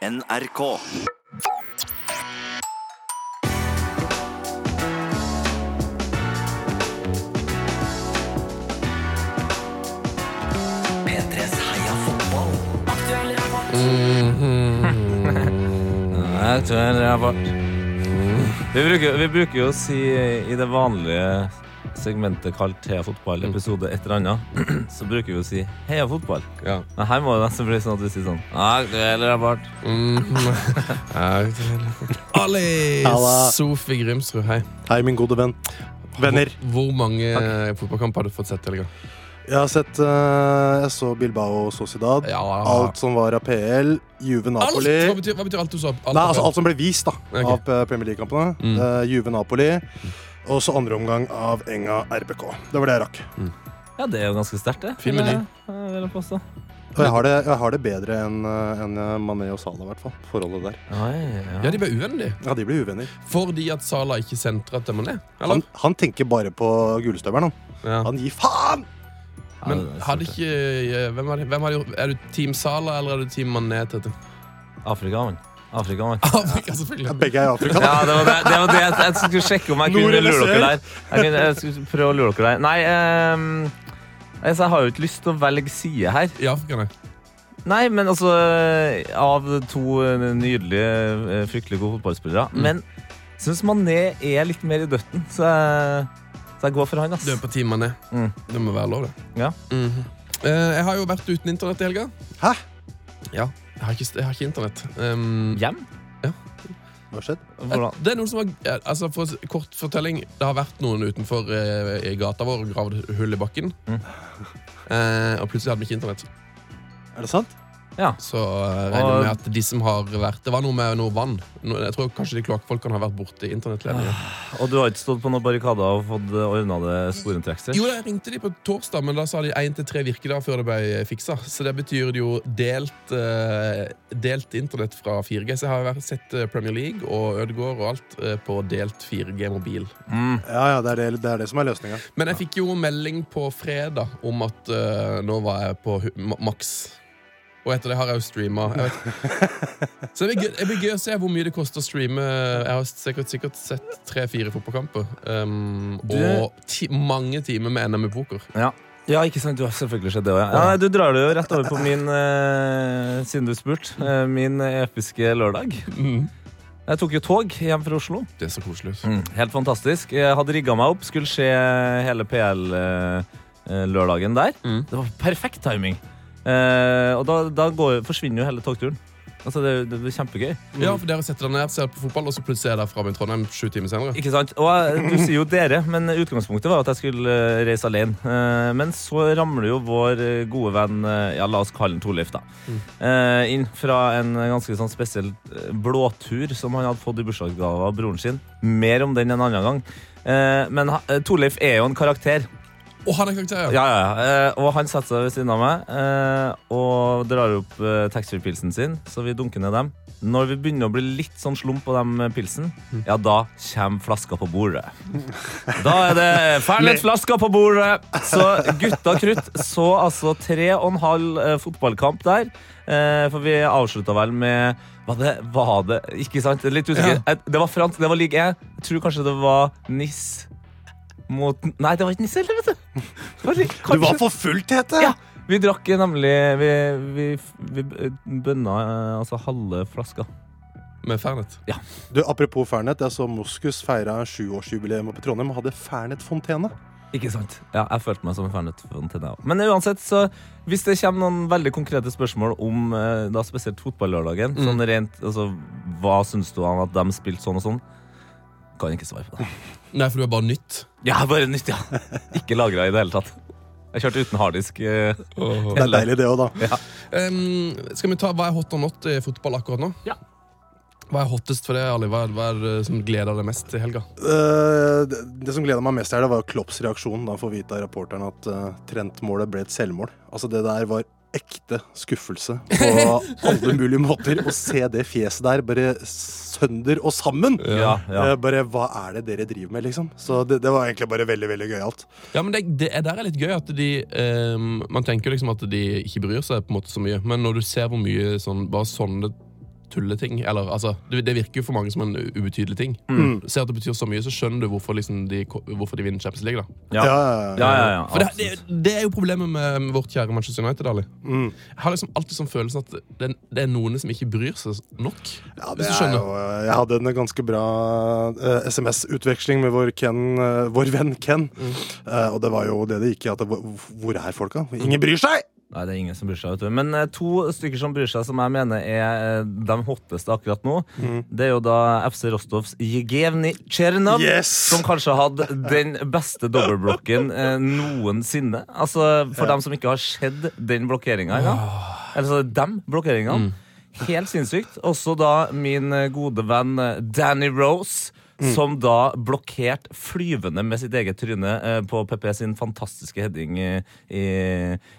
NRK. P3s Heia fotball. Aktuell rapport. Vi bruker, vi bruker jo å si i det vanlige segmentet kalt Heia fotball, episode et eller annet, så bruker vi å si Heia fotball. Ja. Men her må det nesten bli sånn at vi sier sånn Aktuell rapport. Ali Halla. Sofie Grimsrud, hei. Hei, min gode venn. Venner. Hvor, hvor mange fotballkamper har du fått sett i helga? Jeg har sett uh, Jeg så Bilbao Sociedad. Ja. Alt som var av PL. Juve Alt! Napoli. Hva betyr, hva betyr alt du så? Alt Nei, altså alt som ble vist da okay. av eh, Premier League-kampene. Mm. Uh, Juve Napoli. Og så andre omgang av Enga RBK. Det var det jeg rakk. Ja, det er jo ganske sterkt, det. Fin meny. Og jeg har det, jeg har det bedre enn en eh, Mané og Salah, i hvert fall. Forholdet der. Oi, ja. Ja, de ble uvenner. Ja, de blir uvenner. Fordi at Sala ikke sentra til Mané? Eller? Han, han tenker bare på gullstøvelen, han. Ja. Han gir faen! Men hadde ikke eh, hvem er, det, hvem er, det, er du Team Sala eller er du Team Mané? Afrika, mann. Afrika, mann. Afrika, selvfølgelig. Begge er i Afrika. Ja, det var det, det, var det jeg, jeg skulle sjekke om jeg kunne lure dere der. Jeg, kunne, jeg skulle prøve å lure dere der. Nei, um, altså, jeg har jo ikke lyst til å velge side her. I Afrika, nei. Nei, men altså Av to nydelige, eh, fryktelig gode fotballspillere. Mm. Men jeg syns Mané er litt mer i døtten, så jeg, så jeg går for han. ass. Du er på Team Mané. Mm. Det må være lov, det. Ja. Mm -hmm. jeg har jo vært uten internett i helga. Hæ? Ja, jeg har ikke, jeg har ikke internett. Um, Hjem? Hva har skjedd? Hvordan? Det er noen som har, altså For kort fortelling Det har vært noen utenfor eh, i gata vår og gravd hull i bakken. Mm. Eh, og plutselig hadde vi ikke internett. Er det sant? Ja. Så jeg regner Og- jeg med at de som har vært Det var noe med noe vann. No, jeg tror kanskje de kloakkfolkene har vært borti internettledningen. Og du har ikke stått på noen barrikader og fått ordna det sporentrexer? Jo, jeg ringte de på torsdag, men da sa de én til tre virkedager før det ble fiksa. Så det betyr jo delt, eh, delt internett fra 4G. Så jeg har vært- sett eh, Premier League og Ødegaard og alt eh, på delt 4G mobil. Mm. Ja, ja, det er det, det, er det som er løsninga. Men jeg fikk jo melding på fredag om at uh, nå var jeg på maks. Og etter det har jeg jo streama. Så det blir, gøy, det blir gøy å se hvor mye det koster å streame. Jeg har sikkert, sikkert sett tre-fire fotballkamper. Um, Du- og ti mange timer med NM i poker. Ja. ja, ikke sant. Du har selvfølgelig sett det òg. Ja. Ja, du drar det jo rett over på min, uh, siden du spurte, uh, min episke lørdag. Jeg tok jo tog hjem fra Oslo. Det er så koselig. Mm, helt fantastisk. Jeg hadde rigga meg opp, skulle se hele PL-lørdagen der. Mm. Det var perfekt timing. Eh, og da, da går, forsvinner jo hele togturen. Altså, det, det blir kjempegøy. Ja, for Dere setter dere ned, ser på fotball, og så plutselig er dere framme i Trondheim sju timer senere. Ikke sant? Og eh, du sier jo dere, men utgangspunktet var at jeg skulle eh, reise alene. Eh, men så ramler jo vår eh, gode venn, eh, ja, la oss kalle han Torleif, da, eh, inn fra en ganske sånn spesiell eh, blåtur som han hadde fått i bursdagsgave av broren sin. Mer om den en annen gang. Eh, men ha- eh, Torleif er jo en karakter. Og han er karakter, ja. Ja, ja. Eh, og han setter seg ved siden av meg eh, og drar opp eh, taxfree-pilsen sin, så vi dunker ned dem. Når vi begynner å bli litt sånn slump på dem pilsen, ja, da kommer flaska på bordet. Da er det Fernet-flaska på bordet! Så gutta krutt så altså tre og en halv eh, fotballkamp der. Eh, for vi avslutta vel med var det, var det Ikke sant? Litt usikker. Ja. Eh, Det var fransk, det var league 1. Jeg tror kanskje det var NIS mot Nei, det var ikke NIS heller, vet du. Du var for full, Tete! Ja. Vi drakk nemlig Vi, vi, vi bønna altså halve flaska. Med Fernet. Du, Apropos Fernet, jeg så Moskus feira sjuårsjubileum oppe i Trondheim og hadde Fernet-fontene. Ikke sant? Ja, jeg følte meg som en Fernet-fontene. Men uansett, så hvis det kommer noen veldig konkrete spørsmål om eh, da spesielt fotballørdagen, Mm. sånn rent altså, Hva syns du om at de spilte sånn og sånn? Kan ikke svare på det. Nei, for du er bare nytt. Ja, bare nytt, ja. Ikke lagra i det hele tatt. Jeg kjørte uten harddisk. eh, Det er deilig, det òg, da. Um, skal vi ta Hva er hot or not i fotball akkurat nå? Ja. Hva er hottest for deg, Ali? Hva er, hva er det som gleder deg mest til helga? Eh, det, det som gleda meg mest her, det var Klopps reaksjon da han får vite av rapporteren at uh, Trent-målet ble et selvmål. Altså Det der var ekte skuffelse på alle mulige måter. Å se det fjeset der bare sønder og sammen. Ja, ja. Eh, bare hva er det dere driver med, liksom? Så det, det var egentlig bare veldig veldig gøyalt. Ja, men det, det er der er litt gøy at de um, Man tenker liksom at de ikke bryr seg på en måte så mye, men når du ser hvor mye sånn, bare sånne tulleting. Eller, altså, det, det virker jo for mange som en ubetydelig ting. Mm. Ser at det betyr så mye, så skjønner du hvorfor, liksom, de, hvorfor de vinner Champions League. da Ja, Ja, ja, ja. ja, For det, det, det er jo problemet med, vårt kjære Manchester United. Ali. Mm. Jeg har liksom alltid sånn følelsen at det, det er noen som ikke bryr seg nok. Ja, det hvis du skjønner. jo, eh, jeg hadde en ganske bra uh, SMS-utveksling med vår, Ken, uh, vår venn Ken. Mm. Uh, og det var jo det det gikk i. Hvor er folka? Ingen bryr seg! Nei, det er ingen som bryr seg. vet du Men eh, to stykker som bryr seg, som jeg mener er eh, de hotteste akkurat nå, det er jo da FC Rostovs Jegevni Tsjernov, Yes! som kanskje hadde den beste dobbeltblokken eh, noensinne. Altså, For dem som ikke har sett den blokkeringa engang. Altså dem blokkeringene. Helt sinnssykt. Også da min eh, gode venn eh, Danny Rose. Som da blokkerte flyvende med sitt eget tryne eh, på PP sin fantastiske heading i, i,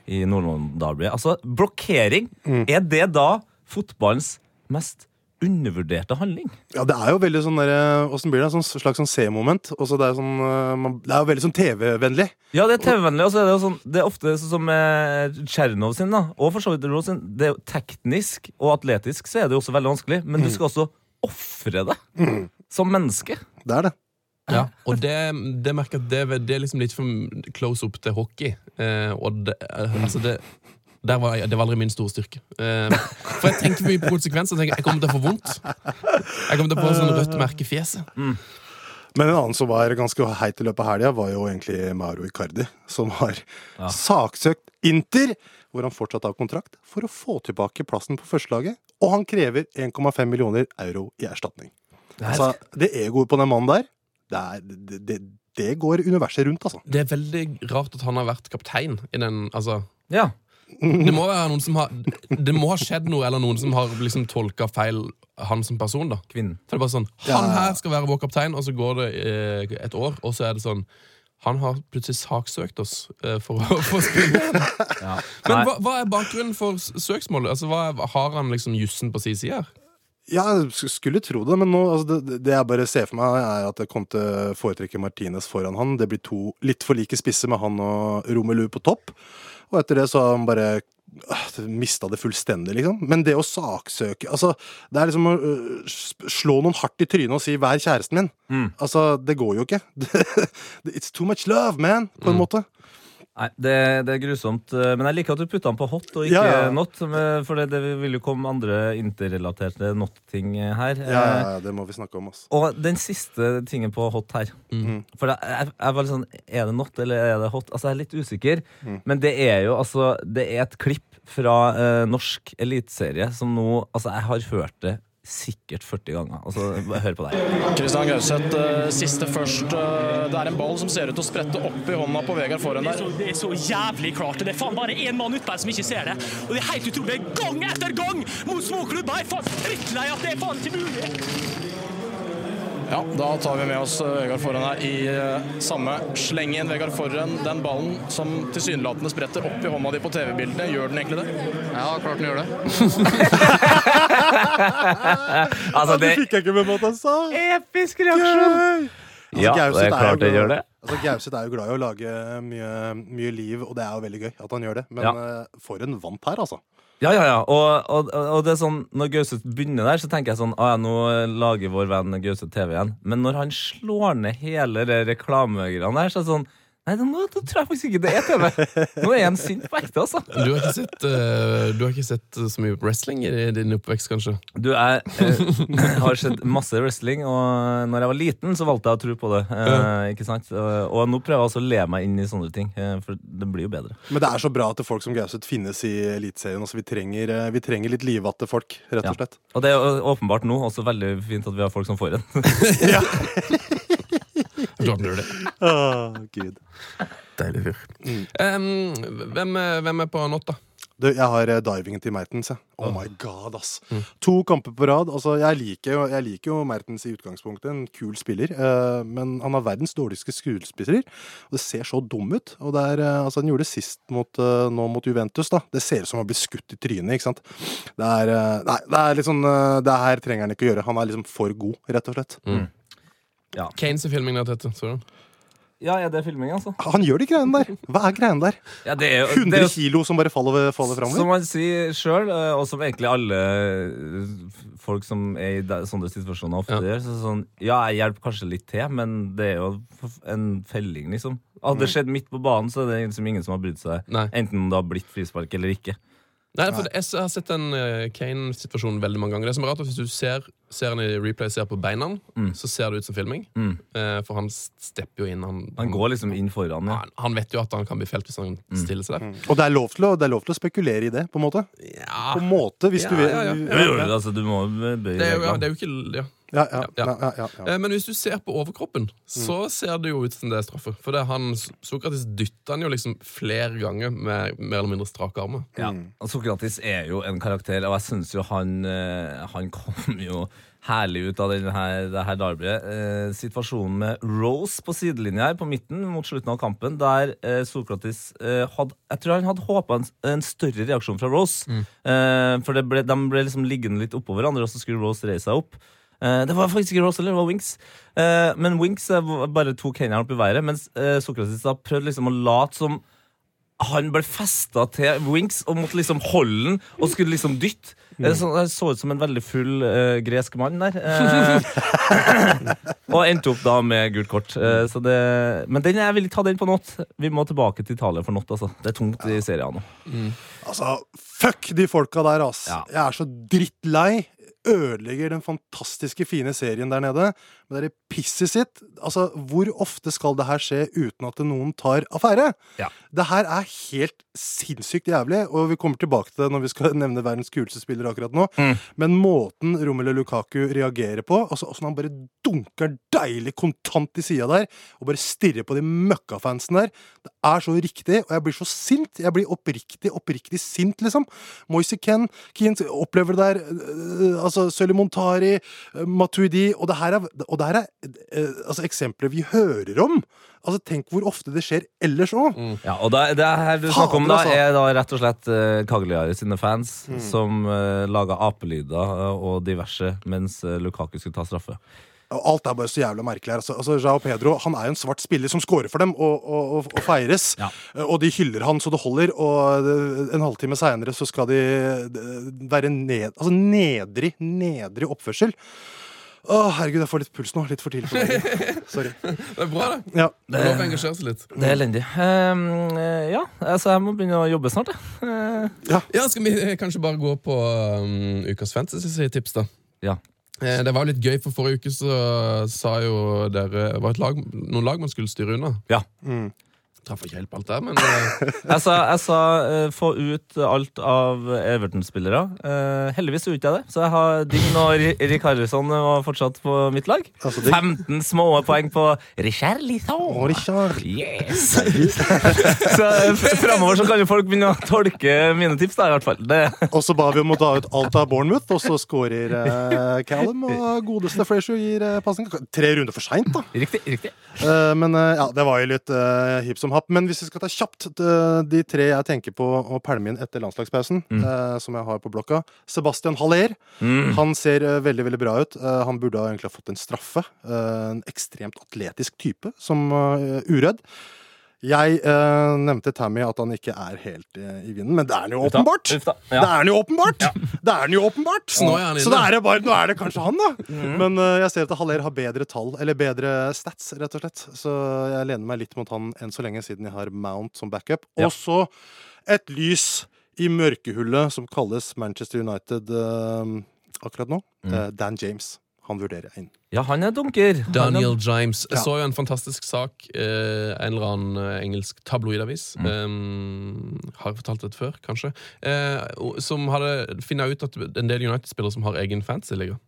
i Nord-Norge-derbyet. Altså, blokkering, er det da fotballens mest undervurderte handling? Ja, det er jo veldig sånn der, hvordan Åssen blir det? Sånn slags sånn C-moment. Det er sånn, eh, man- det er jo veldig sånn TV-vennlig. Ja, det er TV-vennlig, og så er det jo sånn Det er ofte sånn som med Tsjernov sin, da, og for så vidt Rose sin. Det er jo teknisk og atletisk så er det jo også veldig vanskelig, men du skal også ofre deg som menneske. Det er det. Ja, og det, det merker jeg at det, det er liksom litt for close up til hockey. Eh, og det, eh, altså det, der var, det var aldri min store styrke. Eh, for jeg tenker mye på konsekvenser. Jeg, jeg kommer til å få vondt. Jeg kommer til å få sånn rødt merke i fjeset. Men en annen som var ganske heit i løpet av helga, var jo egentlig Mauro Icardi. Som har saksøkt Inter, hvor han fortsatt har kontrakt, for å få tilbake plassen på førstelaget. Og han krever 1,5 millioner euro i erstatning. Altså, det egoet på den mannen der, det, er, det, det, det går universet rundt, altså. Det er veldig rart at han har vært kaptein i den Altså Ja. Det må være noen som har Det må ha skjedd noe, eller noen som har liksom tolka feil han som person. da Kvinnen. For det er bare sånn Han her skal være vår kaptein, og så går det eh, et år, og så er det sånn Han har plutselig saksøkt oss eh, for å få spille. Ja. Men hva, hva er bakgrunnen for søksmålet? Altså, hva er, Har han liksom jussen på sin side her? Ja, skulle tro det, men nå, altså det, det jeg bare ser for meg, er at jeg kom til å foretrekke Martinez foran han. Det blir to litt for like spisser med han og Romelu på topp. Og etter det så har han bare øh, mista det fullstendig, liksom. Men det å saksøke Altså, det er liksom å øh, slå noen hardt i trynet og si 'vær kjæresten min'. Mm. Altså, det går jo ikke. It's too much love, man, på en måte. Nei, det, det er grusomt. eh, Men jeg liker at du putta den på hot og ikke Ja, ja. not. For det, det vil jo komme andre interrelaterte not-ting eh, her. Ja, ja, ja, det må vi snakke om, Også. Og den siste tingen på hot her Mm. For det, jeg, jeg var litt sånn Er det not, eller er det hot? Altså, jeg er litt usikker. Mm. Men det er jo altså Det er et klipp fra eh, norsk eliteserie som nå Altså, jeg har hørt det sikkert 40 ganger. Altså, hør på deg. Kristian Gauseth, eh, siste først. eh, Det er en ball som ser ut til å sprette opp i hånda på Vegard Det er, der. så, det er så jævlig klart. Det er faen bare én mann utpå som ikke ser det. Og det er helt utrolig. Gang etter gang mot småklubber! Jeg er faen drittlei at det er faen ikke mulig. Ja, Da tar vi med oss eh, Vegard Forhen her i samme slengen. Vegard Forhen, den ballen som tilsynelatende spretter opp i hånda di på TV-bildene, gjør den egentlig det? Ja, klart den gjør det. Altså, det fikk jeg ikke med meg at han sa! episk reaksjon! Altså, Ja, Gauseth det er klart det gjør det. Altså, Gauseth er jo glad i å lage mye, mye liv, og det er jo veldig gøy at han gjør det. Men Ja. eh, for en vant her, altså. Ja, ja, ja. Og, og, og det er sånn, når Gauseth begynner der, så tenker jeg sånn Å ja, nå lager vår venn Gauseth TV igjen. Men når han slår ned hele det reklamegreiene der, så er det sånn Nei, nå, nå tror jeg faktisk ikke det er TV. Nå er han sint på ekte, altså. Du har ikke sett, uh, du har ikke sett så mye wrestling i din oppvekst, kanskje? Du, jeg uh, har sett masse wrestling, og når jeg var liten, så valgte jeg å tro på det. Uh, ikke sant? Og, og nå prøver jeg også å le meg inn i sånne ting, eh, for det blir jo bedre. Men det er så bra at folk som Gauseth finnes i Eliteserien. Altså, vi, trenger, eh, vi trenger litt livvatte folk, rett og slett. Og det er åpenbart nå også veldig fint at vi har folk som får en. Klart gjør det. Å, Gud. Deilig fyr. Em, hvem, er- hvem er på not, da? Du, jeg har eh, divingen til Mertens. jeg. Oh my god, ass. To kamper på rad. Altså, jeg, liker jo, jeg liker jo Mertens i utgangspunktet. En kul spiller. Uh, men han har verdens dårligste skuespillere. Og det ser så dum ut. Og det er, uh, altså, han gjorde det sist mot, uh, nå mot Juventus. da. Det ser ut som han blir skutt i trynet. ikke sant? Det er, nei, det er liksom, Det her trenger han ikke å gjøre. Han er liksom for god, rett og slett. Kanes i filmingen av dette. Så du Ja, Ja, er det filming, altså? Han gjør de greiene der. Hva er greiene der? Ja, det er jo, det 100 er jo kilo som bare faller, faller Som man han sier sjøl, og som egentlig alle eh, folk som er i sånne situasjoner ofte Ja. gjør. Så sånn, ja, jeg hjelper kanskje litt til, men det er jo en felling, liksom. Hadde det skjedd midt på banen, så er det liksom ingen som har brydd seg. Nei. Enten om det har blitt frispark eller ikke. Nei, for Jeg har sett den eh, Kane-situasjonen veldig mange ganger. Det som er rart at Hvis du ser, ser han i replay ser på beina, så ser det ut som filming. Mm. Eh, For han stepper jo inn. Han, Han går liksom inn foran. Ja. han, han vet jo at han kan bli felt hvis han stiller seg der. Og det er, lov til å, det er lov til å spekulere i det, på en måte. Ja, På en måte, hvis Ja, du vil. ja, ja. Altså, du må bøye det er jo, ja, det er jo ikke ja. Ja, ja, Ja. ja, ja, ja, ja. Eh, Men hvis du ser på overkroppen, så ser det jo ut som det er straffe. For det er han, Sokrates dytter han jo liksom flere ganger med mer eller mindre strake armer. Ja. Og Sokrates er jo en karakter, og jeg syns jo han eh, Han kom jo herlig ut av denne, det her derbyet. Eh, situasjonen med Rose på sidelinja her på midten mot slutten av kampen, der eh, Sokrates eh, hadde Jeg tror han hadde håpa en, en større reaksjon fra Rose. Eh, for det ble, de ble liksom liggende litt oppå hverandre, og så skulle Rose reise seg opp. Eh, det var faktisk ikke Rose, eller det var Winks. Eh, men Winks bare tok hendene opp i været, mens Sokrates da prøvde liksom å late som han ble festa til Winks og måtte liksom holde den og skulle liksom dytte. Det så, det så ut som en veldig full uh, gresk mann der. Eh, og endte opp da med gult kort. Eh, så det, men den, jeg vil ikke ta den på not. Vi må tilbake til Italia for not. Altså. Det er tungt i serien nå. Altså, fuck de folka der, ass. Ja. Jeg er så drittlei. Ødelegger den fantastiske fine serien der nede med det pisset sitt. Altså, Hvor ofte skal det her skje uten at noen tar affære? Ja. Det her er helt sinnssykt jævlig, og vi kommer tilbake til det når vi skal nevne verdens kuleste spiller akkurat nå. Mm. Men måten Romelu Lukaku reagerer på, altså åssen han bare dunker deilig kontant i sida der, og bare stirrer på de møkkafansen der, det er så riktig, og jeg blir så sint. Jeg blir oppriktig, oppriktig sint, liksom. Moise Ken, Keane opplever det der, øh, altså Sølvi Montari, øh, Matuidi, og det her er, og det her er øh, altså, eksempler vi hører om. Altså, Tenk hvor ofte det skjer ellers òg. Ja, og det, det her du snakker om, da, altså. er da rett og slett uh, Cagliari sine fans som uh, laga apelyder eh, og diverse mens uh, Lukaku skulle ta straffe. Alt er bare så jævla merkelig her. Altså, altså, Jao Pedro han er jo en svart spiller som scorer for dem og, og, og, og feires. Ja. Og de hyller han så det holder. Og eh, en halvtime seinere så skal de eh, være ned, altså nedrig, nedrig oppførsel. Å, herregud, jeg får litt puls nå. Litt for tidlig på dagen. Sorry. Det er bra, det. Ja. Det er lov å engasjere seg litt. Det er elendig. Um, eh, ja, altså jeg må begynne å jobbe snart, jeg. Uh. Ja, Skal vi kanskje bare gå på um, ukas fantasy-tips, da? ja. Eh, Det var jo litt gøy, for forrige uke så sa jo dere Det var et lag, noen lag man skulle styre unna. ja. Traff ikke helt på alt der, men eh, Jeg sa, jeg sa eh, få ut alt av Everton-spillere. Uh, heldigvis gjorde ikke jeg det, så jeg har Din og Erik Harrison var fortsatt på mitt lag. Altså, det- 15 små poeng på Richarlison. Oh, Richard. Yes! så framover så kan jo folk begynne å tolke mine tips, da, i hvert fall. Det, Og så ba vi om å ta ut alt av Bournemouth, og så scorer uh, Callum. Og godeste Frazier gir uh, pasning. Tre runder for seint, da. riktig, riktig. Eh, men ja, det var jo litt uh, hipp som happ. Men hvis vi skal ta kjapt de, de tre jeg tenker på å pælme inn etter landslagspausen, eh, som jeg har på blokka Sebastian Haller. Mm. Han ser eh, veldig veldig bra ut. Eh, han burde egentlig ha fått en straffe. Eh, en ekstremt atletisk type som eh, uredd. Jeg eh, nevnte Tammy at han ikke er helt eh, i vinden, men det er han jo åpenbart! uff da, Det er han jo åpenbart! Det er han jo åpenbart! Så nå er han inne. Så da er det bare, nå er det kanskje han, da. Mm. Men eh, jeg ser at Haller har bedre tall, eller bedre stats, rett og slett. Så jeg lener meg litt mot han enn så lenge, siden jeg har Mount som backup. Ja. Og så et lys i mørkehullet som kalles Manchester United eh, akkurat nå. Mm. Eh, Dan James. Han vurderer jeg inn. Ja, han er dunker. Han er- Daniel James. Jeg Ja. så jo en fantastisk sak. Eh, en eller annen eh, engelsk tabloidavis. Mm. Eh, har jeg fortalt dette før, kanskje? Eh, som hadde funnet ut at en del United-spillere som har egen fantasy-liga.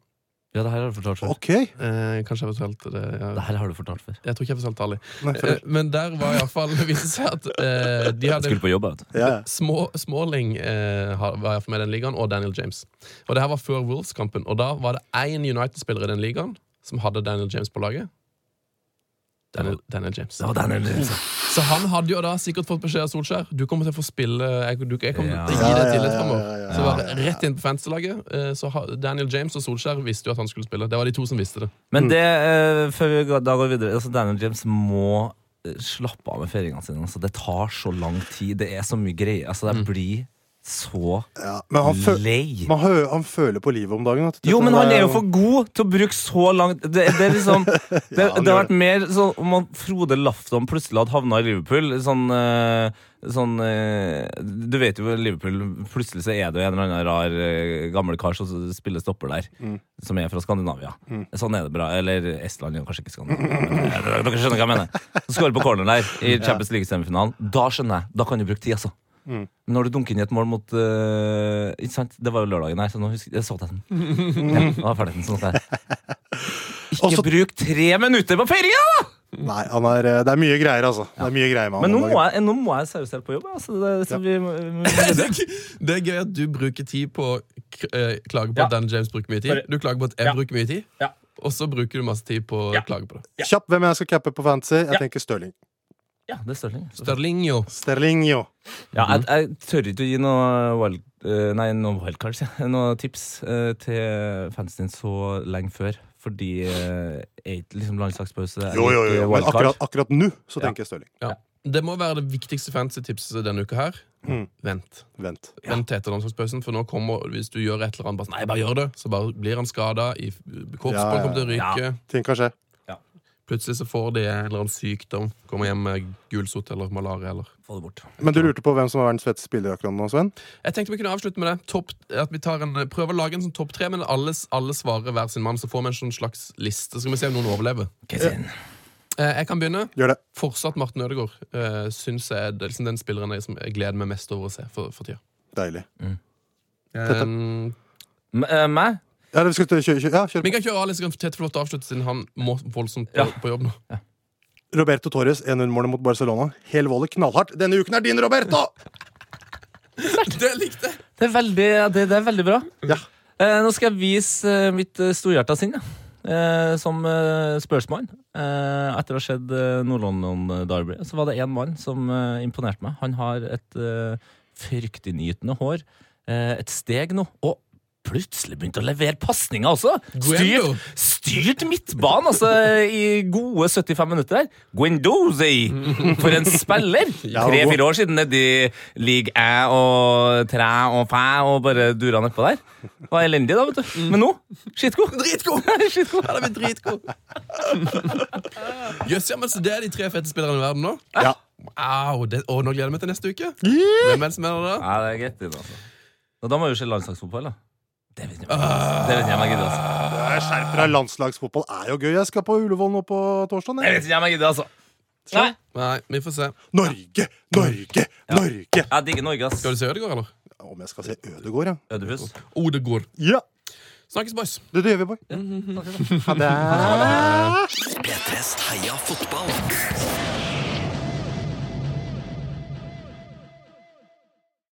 Ja, det her har du fortalt før. OK. Eh, kanskje jeg har fortalt det ja. Det her har du fortalt før. Jeg tror ikke jeg fortalte alle. Nei, for, Eh, men der var iallfall Det viste seg at eh, de Jeg hadde skulle på jobb, vet du. ja, ja. Små, Småling eh, har- var i hvert fall med i den ligaen, og Daniel James. Og det her var før Wolves-kampen, og da var det én United-spiller i den ligaen som hadde Daniel James på laget. Daniel, Daniel James. Det var Daniel James. Så han hadde jo da sikkert fått beskjed av Solskjær Du kommer til å få spille Jeg, du, jeg kommer Ja. til å gi deg tillit framover. Så var rett inn på fantasy-laget. eh, Så Daniel James og Solskjær visste jo at han skulle spille. Det var de to som visste det. Men det, eh, før vi går- da går videre altså Daniel James må eh, slappe av med feiringene sine. Altså, det tar så lang tid. Det er så mye greier. Altså, det blir så Ja, men han, lei. man hø han føler på livet om dagen. Jo, men han er jo for god til å bruke så langt Det, det er liksom Det, ja, det har vært mer sånn om han Frode Lafton plutselig hadde havna i Liverpool. Sånn, eh, sånn eh, Du vet jo Liverpool Plutselig så er det jo en eller annen rar eh, gammel kar som spiller stopper der. Som er fra Skandinavia. Sånn er det bra. Eller Estland, kanskje ikke Skandinavia. Dere skjønner hva jeg mener. Så Skårer på corner der i Champions League-semifinalen. Da skjønner jeg. Da kan du bruke tid, altså. Men Når du dunker inn i et mål mot uh, Ikke sant? Det var jo lørdagen her, så nå husker jeg så den. Ja, da var ferdig sånn at jeg Ikke Også- bruk tre minutter på feiringa, da! Nei, han er, eh, det er mye greier, altså. Det er mye greier med han Men nå må jeg, nå må jeg seriøst helt på jobb. Altså, det, så vi, vi, Det er gøy- det er gøy at du bruker tid på å eh, klage på Ja. at Dan James bruker mye tid. Du klager på at jeg Ja. bruker mye tid. Ja. Og så bruker du masse tid på å Ja. klage på det. Kjapp hvem jeg skal cappe på fantasy. Jeg Ja. tenker Stirling. Ja, det er Stirling. Sterlinho. Sterling, jo. Ja, jeg, jeg tør ikke å gi noe, wild, eh, nei, noe wildcards, ja. noe tips eh, til fansen din så lenge før. Fordi uh, er ikke liksom landslagspause er Jo, jo, ikke jo. Men wildcard. akkurat, akkurat nå så Ja. tenker jeg Stirling. Ja. Det må være det viktigste fancy-tipset denne uka her. Mm. Vent. Vent. Vent til etter landslagspausen, for nå kommer Hvis du gjør et eller annet, bare sånn, Nei, bare gjør det, så bare blir han skada. Korsbånd Ja, ja, kommer til å ryke. Ting kan skje. Plutselig så får de en eller annen sykdom. Kommer hjem med gulsott eller malaria. eller Få det bort. Men du lurte på hvem som var verdens feteste spiller akkurat nå, Sven? Jeg tenkte vi kunne avslutte med det. Topp, at vi tar en, Prøver å lage en sånn topp tre, men alle, alle svarer hver sin mann. Så får vi en sånn slags liste. Så skal vi se om noen overlever. Kesin. Eh, jeg kan begynne. Gjør det. Fortsatt Martin Ødegaard. Uh, synes jeg er liksom den spilleren jeg, som jeg gleder meg mest over å se for, for tida. Deilig. Mm. M- eh, Meg? Ja, vi skal kjøre, kjøre, ja, kjøre vi kan kjøre kan Tete å avslutte, siden han må voldsomt på, Ja. på jobb nå. Roberto Torres 1-0-målet mot Barcelona. Hel volley, knallhardt. Denne uken er din, Roberto! Det likte jeg! Det er veldig, det, det er veldig bra. Ja. Eh, nå skal jeg vise eh, mitt uh, storhjerta sinn, ja. eh, som eh, spørsmål. Eh, etter å ha sett uh, Nord-London Derby, så var det én mann som eh, imponerte meg. Han har et eh, fryktinngytende hår, eh, et steg nå, og plutselig begynte å levere pasninger også! Styrt, styrt midtbanen altså, i gode 75 minutter her. Guendozi! For en spiller! Tre-fire år siden nedi league æ og træ og fæ og bare dura nedpå der. Var elendig, da, vet du. Men nå skitgod. Dritgod! skitgod. Dritgod. Jøss, ja, men så det er de tre fete spillerne i verden nå? Ja. Wow, det, og nå gleder jeg meg til neste uke. Hvem er det som er det da? Ja, det er greit, det, altså. Da må vi jo se landslagsfotball, da. Det vet jeg, det vet jeg om jeg gidder, altså. Skjerp deg, landslagsfotball er jo gøy. Jeg skal på Ullevål nå på torsdag. Det vet ikke om jeg gidder, altså. Nei. Nei, vi får se. Norge, Norge, Norge! Jeg digger Norge, ass. Skal du se Ødegård, eller? Om jeg skal se Ødegård, ja. Ødehus. Odegård. Ja, Snakkes, boys. det, det gjør vi, boy. Ha det. P3s Heia fotball.